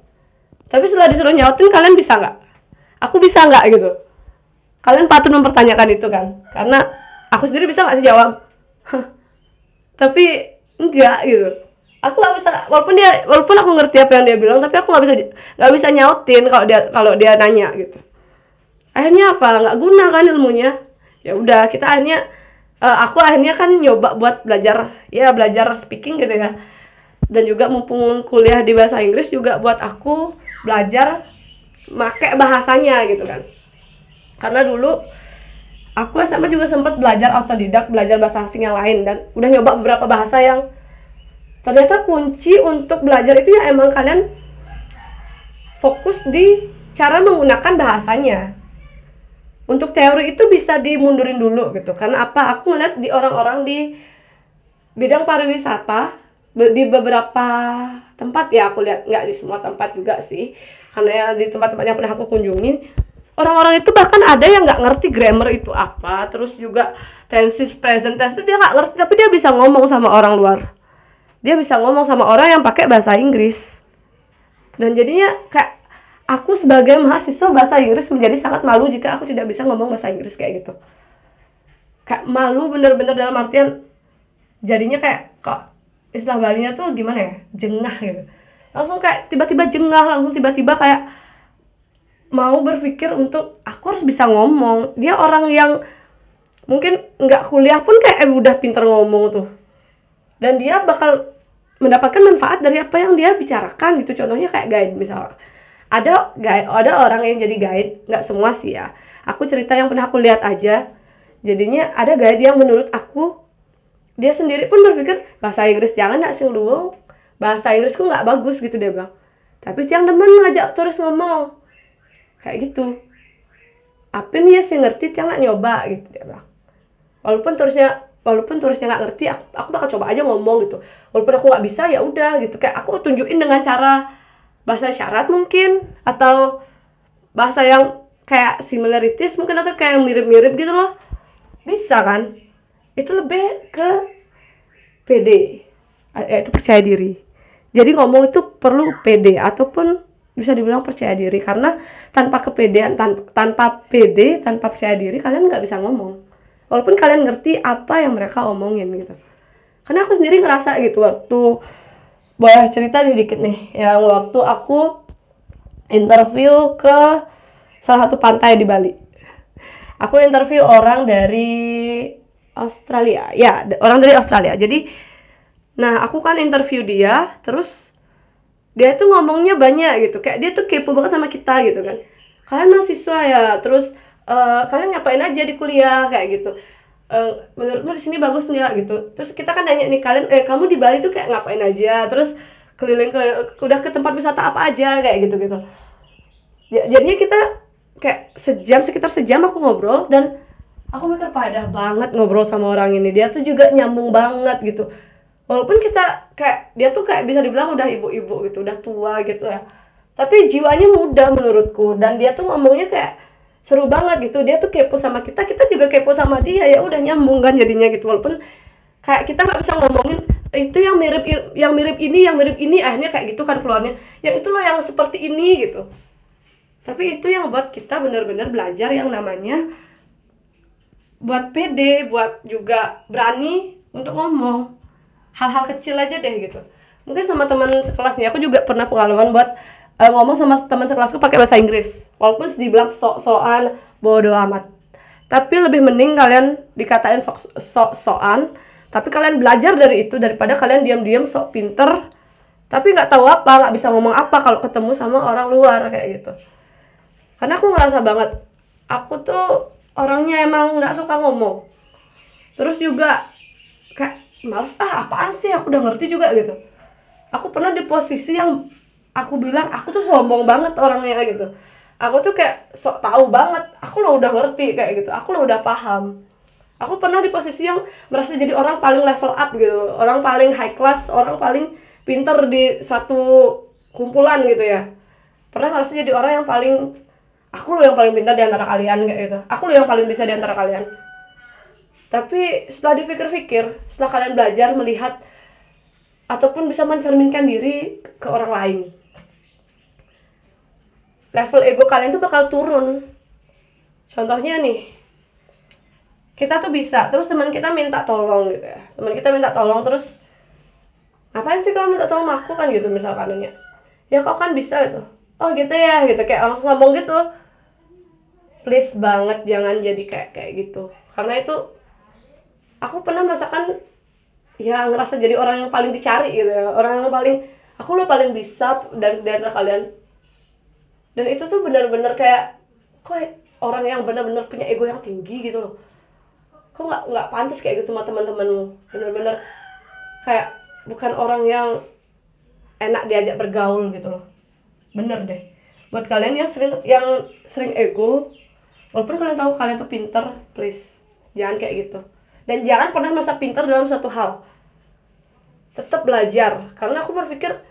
Tapi setelah disuruh nyautin kalian bisa nggak? Aku bisa nggak gitu? Kalian patut mempertanyakan itu kan? Karena aku sendiri bisa nggak sih jawab? Tapi enggak gitu aku nggak bisa walaupun dia walaupun aku ngerti apa yang dia bilang tapi aku nggak bisa nggak bisa nyautin kalau dia kalau dia nanya gitu. Akhirnya apa? Nggak guna kan ilmunya. Ya udah kita akhirnya uh, aku akhirnya kan nyoba buat belajar ya belajar speaking gitu ya. Dan juga mumpung kuliah di bahasa Inggris juga buat aku belajar make bahasanya gitu kan. Karena dulu aku SMA juga sempat belajar otodidak belajar bahasa asing yang lain. Dan udah nyoba beberapa bahasa yang ternyata kunci untuk belajar itu ya emang kalian fokus di cara menggunakan bahasanya. Untuk teori itu bisa dimundurin dulu gitu. Karena apa? Aku ngeliat di orang-orang di bidang pariwisata di beberapa tempat ya aku lihat nggak di semua tempat juga sih. Karena ya di tempat-tempat yang pernah aku kunjungi orang-orang itu bahkan ada yang nggak ngerti grammar itu apa. Terus juga tenses present tense itu dia nggak ngerti tapi dia bisa ngomong sama orang luar dia bisa ngomong sama orang yang pakai bahasa Inggris. Dan jadinya kayak aku sebagai mahasiswa bahasa Inggris menjadi sangat malu jika aku tidak bisa ngomong bahasa Inggris kayak gitu. Kayak malu bener-bener dalam artian jadinya kayak kok istilah Balinya tuh gimana ya? Jengah gitu. Langsung kayak tiba-tiba jengah langsung tiba-tiba kayak mau berpikir untuk aku harus bisa ngomong. Dia orang yang mungkin nggak kuliah pun kayak eh, udah pinter ngomong tuh. Dan dia bakal mendapatkan manfaat dari apa yang dia bicarakan gitu. Contohnya kayak guide misalnya ada guide ada orang yang jadi guide nggak semua sih ya. Aku cerita yang pernah aku lihat aja. Jadinya ada guide yang menurut aku dia sendiri pun berpikir bahasa Inggris jangan nak sing dulu bahasa Inggrisku nggak bagus gitu dia bilang. Tapi tiang temen ngajak terus ngomong. Kayak gitu. Apa nih ya sih ngerti tiang nggak nyoba gitu dia bilang. Walaupun terusnya walaupun terusnya nggak ngerti aku, aku bakal coba aja ngomong gitu. Walaupun aku nggak bisa ya udah gitu. Kayak aku tunjukin dengan cara bahasa syarat mungkin atau bahasa yang kayak similarities mungkin atau kayak yang mirip-mirip gitu loh. Bisa kan? Itu lebih ke PD yaitu percaya diri. Jadi ngomong itu perlu PD ataupun bisa dibilang percaya diri. Karena tanpa kepedean tan tanpa PD tanpa percaya diri kalian nggak bisa ngomong walaupun kalian ngerti apa yang mereka omongin gitu. Karena aku sendiri ngerasa gitu waktu boleh cerita dikit nih yang waktu aku interview ke salah satu pantai di Bali. Aku interview orang dari Australia. Ya orang dari Australia. Jadi nah aku kan interview dia terus dia tuh ngomongnya banyak gitu. Kayak dia tuh kepo banget sama kita gitu kan. Kalian mahasiswa ya terus uh, kalian ngapain aja di kuliah? Kayak gitu. Uh, menurutmu di sini bagus nggak? Gitu. Terus kita kan nanya nih kalian eh kamu di Bali tuh kayak ngapain aja? Terus keliling ke udah ke tempat wisata apa aja? Kayak gitu gitu. Ya, jadinya kita kayak sejam sekitar sejam aku ngobrol dan aku mikir padah banget ngobrol sama orang ini. Dia tuh juga nyambung banget gitu. Walaupun kita kayak dia tuh kayak bisa dibilang udah ibu-ibu gitu udah tua gitu ya. Tapi jiwanya muda menurutku dan dia tuh ngomongnya kayak seru banget gitu. Dia tuh kepo sama kita kita juga kepo sama dia. Ya udah nyambung kan jadinya gitu. Walaupun kayak kita nggak bisa ngomongin itu yang mirip yang mirip ini yang mirip ini. Akhirnya kayak gitu kan keluarnya. Yang itu loh yang seperti ini gitu. Tapi itu yang buat kita benar-benar belajar yang namanya buat pede buat juga berani untuk ngomong. Hal-hal kecil aja deh gitu. Mungkin sama teman sekelas nih aku juga pernah pengalaman buat uh, ngomong sama teman sekelasku pakai bahasa Inggris walaupun dibilang sok-sokan bodoh amat. Tapi lebih mending kalian dikatain sok-sokan. Tapi kalian belajar dari itu daripada kalian diam-diam sok pinter. Tapi nggak tahu apa nggak bisa ngomong apa kalau ketemu sama orang luar kayak gitu. Karena aku ngerasa banget aku tuh orangnya emang nggak suka ngomong. Terus juga kayak males ah apaan sih? Aku udah ngerti juga gitu. Aku pernah di posisi yang aku bilang aku tuh sombong banget orangnya gitu aku tuh kayak sok tahu banget. Aku lo udah ngerti kayak gitu. Aku lo udah paham. Aku pernah di posisi yang merasa jadi orang paling level up gitu. Orang paling high class orang paling pinter di satu kumpulan gitu ya. Pernah ngerasa jadi orang yang paling aku lo yang paling pintar di antara kalian kayak gitu. Aku lo yang paling bisa di antara kalian. Tapi setelah dipikir-pikir setelah kalian belajar melihat ataupun bisa mencerminkan diri ke orang lain level ego kalian tuh bakal turun. Contohnya nih kita tuh bisa terus teman kita minta tolong gitu ya. Teman kita minta tolong terus apa sih kalau minta tolong aku? Kan gitu misalkan ya ya kau kan bisa gitu. Oh gitu ya gitu. Kayak langsung ngomong gitu. Please banget jangan jadi kayak kayak gitu. Karena itu aku pernah masakan ya ngerasa jadi orang yang paling dicari gitu ya. Orang yang paling aku lo paling bisa dan dari kalian dan itu tuh benar-benar kayak kok orang yang benar-benar punya ego yang tinggi gitu loh. Kok nggak nggak pantas kayak gitu sama teman-temanmu benar-benar kayak bukan orang yang enak diajak bergaul gitu loh. Bener deh. Buat kalian yang sering yang sering ego walaupun kalian tahu kalian tuh pinter please jangan kayak gitu. Dan jangan pernah masa pinter dalam satu hal. Tetap belajar. Karena aku berpikir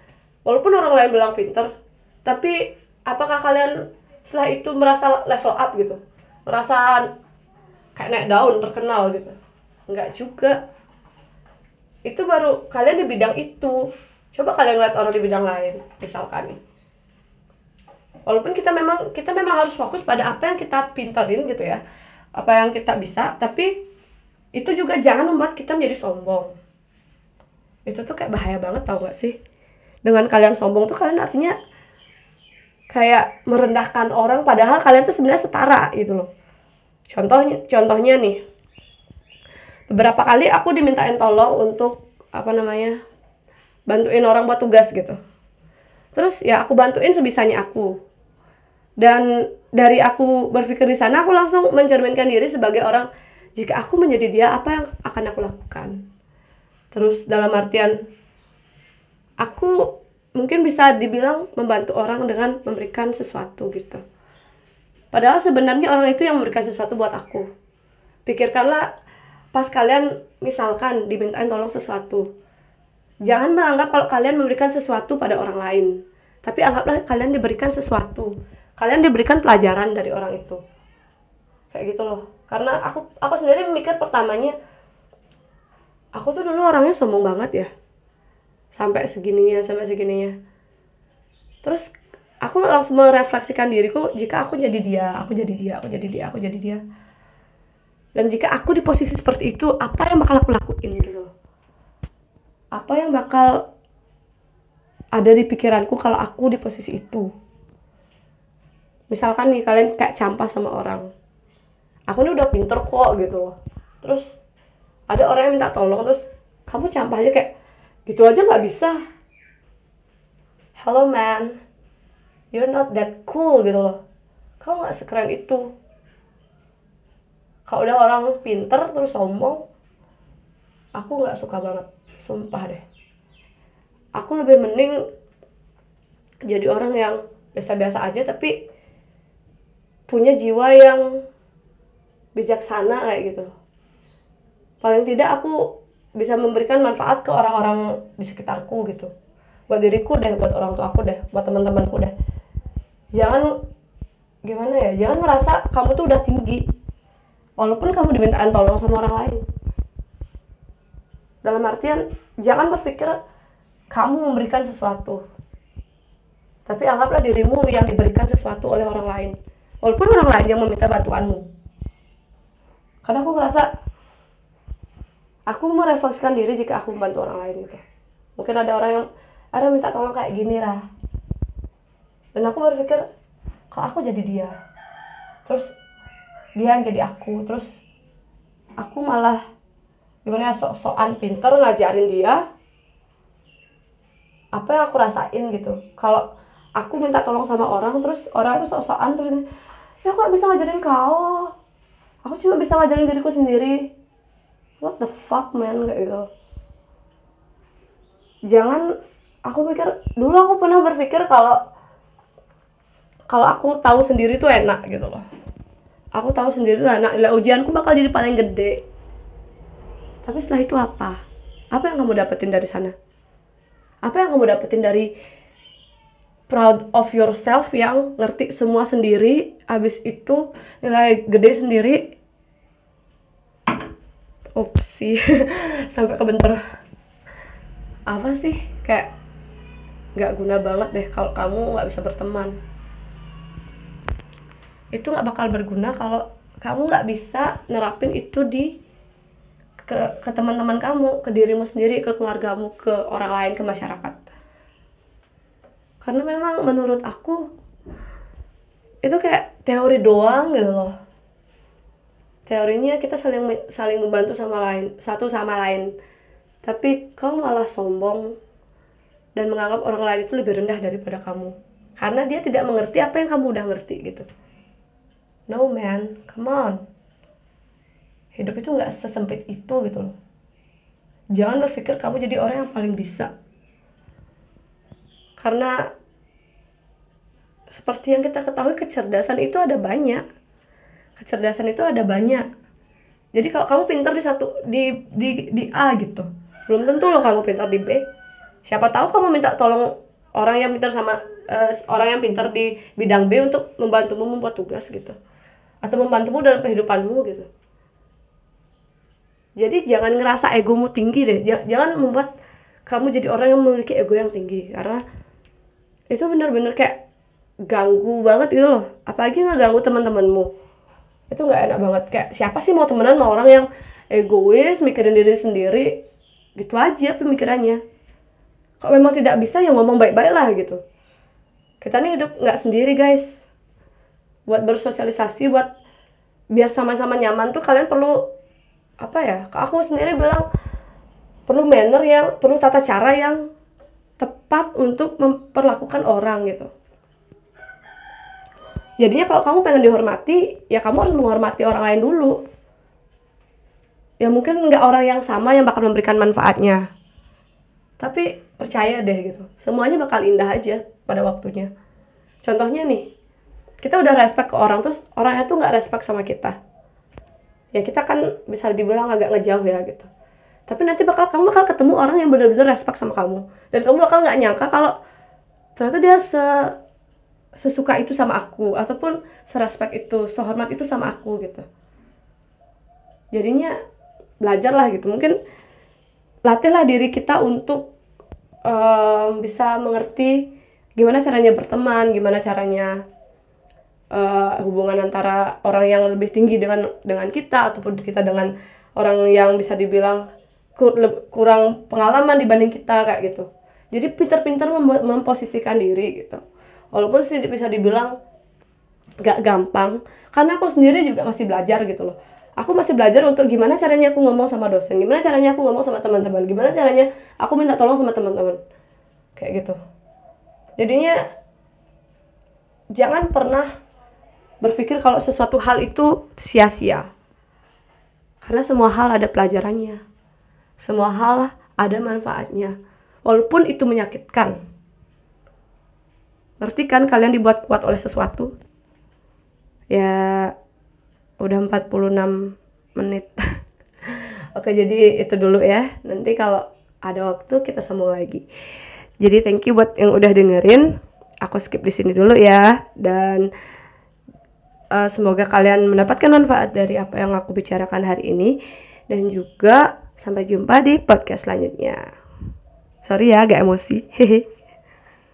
walaupun orang lain bilang pinter tapi apakah kalian setelah itu merasa level up gitu? Merasa kayak naik daun terkenal gitu? Enggak juga. Itu baru kalian di bidang itu. Coba kalian lihat orang di bidang lain misalkan. Walaupun kita memang kita memang harus fokus pada apa yang kita pintarin gitu ya. Apa yang kita bisa tapi itu juga jangan membuat kita menjadi sombong. Itu tuh kayak bahaya banget tau gak sih? Dengan kalian sombong tuh kalian artinya kayak merendahkan orang padahal kalian tuh sebenarnya setara gitu loh. Contohnya contohnya nih beberapa kali aku dimintain tolong untuk apa namanya bantuin orang buat tugas gitu. Terus ya aku bantuin sebisanya aku. Dan dari aku berpikir di sana aku langsung mencerminkan diri sebagai orang jika aku menjadi dia apa yang akan aku lakukan? Terus dalam artian aku mungkin bisa dibilang membantu orang dengan memberikan sesuatu gitu. Padahal sebenarnya orang itu yang memberikan sesuatu buat aku. Pikirkanlah pas kalian misalkan dimintain tolong sesuatu jangan menganggap kalau kalian memberikan sesuatu pada orang lain tapi anggaplah kalian diberikan sesuatu. Kalian diberikan pelajaran dari orang itu. Kayak gitu loh. Karena aku aku sendiri mikir pertamanya aku tuh dulu orangnya sombong banget ya sampai segininya sampai segininya. Terus aku langsung merefleksikan diriku jika aku jadi dia aku jadi dia aku jadi dia aku jadi dia. Dan jika aku di posisi seperti itu apa yang bakal aku lakuin gitu loh. Apa yang bakal ada di pikiranku kalau aku di posisi itu? Misalkan nih kalian kayak campah sama orang. Aku ini udah pinter kok gitu terus ada orang yang minta tolong terus kamu campah aja kayak gitu aja nggak bisa. Hello man. You're not that cool gitu loh. Kamu nggak sekeren itu. Kalau udah orang pinter terus sombong. Aku nggak suka banget. Sumpah deh. Aku lebih mending jadi orang yang biasa-biasa aja tapi punya jiwa yang bijaksana kayak gitu. Paling tidak aku bisa memberikan manfaat ke orang-orang di sekitarku gitu. Buat diriku deh buat orang tua aku deh buat teman-temanku deh. Jangan gimana ya jangan merasa kamu tuh udah tinggi. Walaupun kamu dimintain tolong sama orang lain. Dalam artian jangan berpikir kamu memberikan sesuatu. Tapi anggaplah dirimu yang diberikan sesuatu oleh orang lain. Walaupun orang lain yang meminta bantuanmu. Karena aku ngerasa aku merefleksikan diri jika aku membantu orang lain gitu. Mungkin ada orang yang ada minta tolong kayak gini lah dan aku berpikir kalau aku jadi dia? Terus dia yang jadi aku. Terus aku malah gimana ya sok-sokan pinter ngajarin dia apa yang aku rasain gitu. Kalau aku minta tolong sama orang terus orang itu sok-sokan terus ya aku gak bisa ngajarin kau? Aku cuma bisa ngajarin diriku sendiri what the fuck man? Kayak gitu. Jangan aku pikir dulu aku pernah berpikir kalau kalau aku tahu sendiri tuh enak gitu loh. Aku tahu sendiri tuh enak. Nilai ujianku bakal jadi paling gede. Tapi setelah itu apa? Apa yang kamu dapetin dari sana? Apa yang kamu dapetin dari proud of yourself yang ngerti semua sendiri abis itu nilai gede sendiri opsi sampai kebentur. Apa sih? Kayak nggak guna banget deh kalau kamu nggak bisa berteman. Itu nggak bakal berguna kalau kamu nggak bisa nerapin itu di ke ke teman-teman kamu ke dirimu sendiri ke keluargamu ke orang lain ke masyarakat. Karena memang menurut aku itu kayak teori doang gitu loh teorinya kita saling saling membantu sama lain satu sama lain. Tapi kamu malah sombong dan menganggap orang lain itu lebih rendah daripada kamu. Karena dia tidak mengerti apa yang kamu udah ngerti gitu. No man. Come on. Hidup itu nggak sesempit itu gitu loh. Jangan berpikir kamu jadi orang yang paling bisa. Karena seperti yang kita ketahui kecerdasan itu ada banyak kecerdasan itu ada banyak. Jadi kalau kamu pintar di satu di di di A gitu. Belum tentu loh kamu pintar di B. Siapa tahu kamu minta tolong orang yang pintar sama uh, orang yang pintar di bidang B untuk membantumu membuat tugas gitu. Atau membantumu dalam kehidupanmu gitu. Jadi jangan ngerasa egomu tinggi deh. Jangan membuat kamu jadi orang yang memiliki ego yang tinggi. Karena itu benar-benar kayak ganggu banget gitu loh. Apalagi nggak ganggu teman-temanmu itu nggak enak banget. Kayak siapa sih mau temenan sama orang yang egois mikirin diri sendiri? Gitu aja pemikirannya. Kalau memang tidak bisa ya ngomong baik-baik lah gitu. Kita nih hidup nggak sendiri guys. Buat bersosialisasi buat biar sama-sama nyaman tuh kalian perlu apa ya aku sendiri bilang perlu manner yang perlu tata cara yang tepat untuk memperlakukan orang gitu jadinya kalau kamu pengen dihormati ya kamu harus menghormati orang lain dulu. Ya mungkin nggak orang yang sama yang bakal memberikan manfaatnya. Tapi percaya deh gitu. Semuanya bakal indah aja pada waktunya. Contohnya nih kita udah respect ke orang terus orangnya tuh nggak respect sama kita. Ya kita kan bisa dibilang agak ngejauh ya gitu. Tapi nanti bakal kamu bakal ketemu orang yang benar-benar respect sama kamu. Dan kamu bakal nggak nyangka kalau ternyata dia se sesuka itu sama aku ataupun serespek itu sehormat itu sama aku gitu. Jadinya belajarlah gitu. Mungkin latihlah diri kita untuk um, bisa mengerti gimana caranya berteman gimana caranya uh, hubungan antara orang yang lebih tinggi dengan dengan kita ataupun kita dengan orang yang bisa dibilang kurang pengalaman dibanding kita kayak gitu. Jadi pinter-pinter memposisikan diri gitu walaupun sih bisa dibilang gak gampang karena aku sendiri juga masih belajar gitu loh. Aku masih belajar untuk gimana caranya aku ngomong sama dosen gimana caranya aku ngomong sama teman-teman gimana caranya aku minta tolong sama teman-teman. Kayak gitu. Jadinya jangan pernah berpikir kalau sesuatu hal itu sia-sia. Karena semua hal ada pelajarannya. Semua hal ada manfaatnya. Walaupun itu menyakitkan Ngerti kan kalian dibuat kuat oleh sesuatu? Ya udah 46 menit. Oke, jadi itu dulu ya. Nanti kalau ada waktu kita sambung lagi. Jadi thank you buat yang udah dengerin. Aku skip di sini dulu ya dan uh, semoga kalian mendapatkan manfaat dari apa yang aku bicarakan hari ini dan juga sampai jumpa di podcast selanjutnya. Sorry ya agak emosi. Hehe.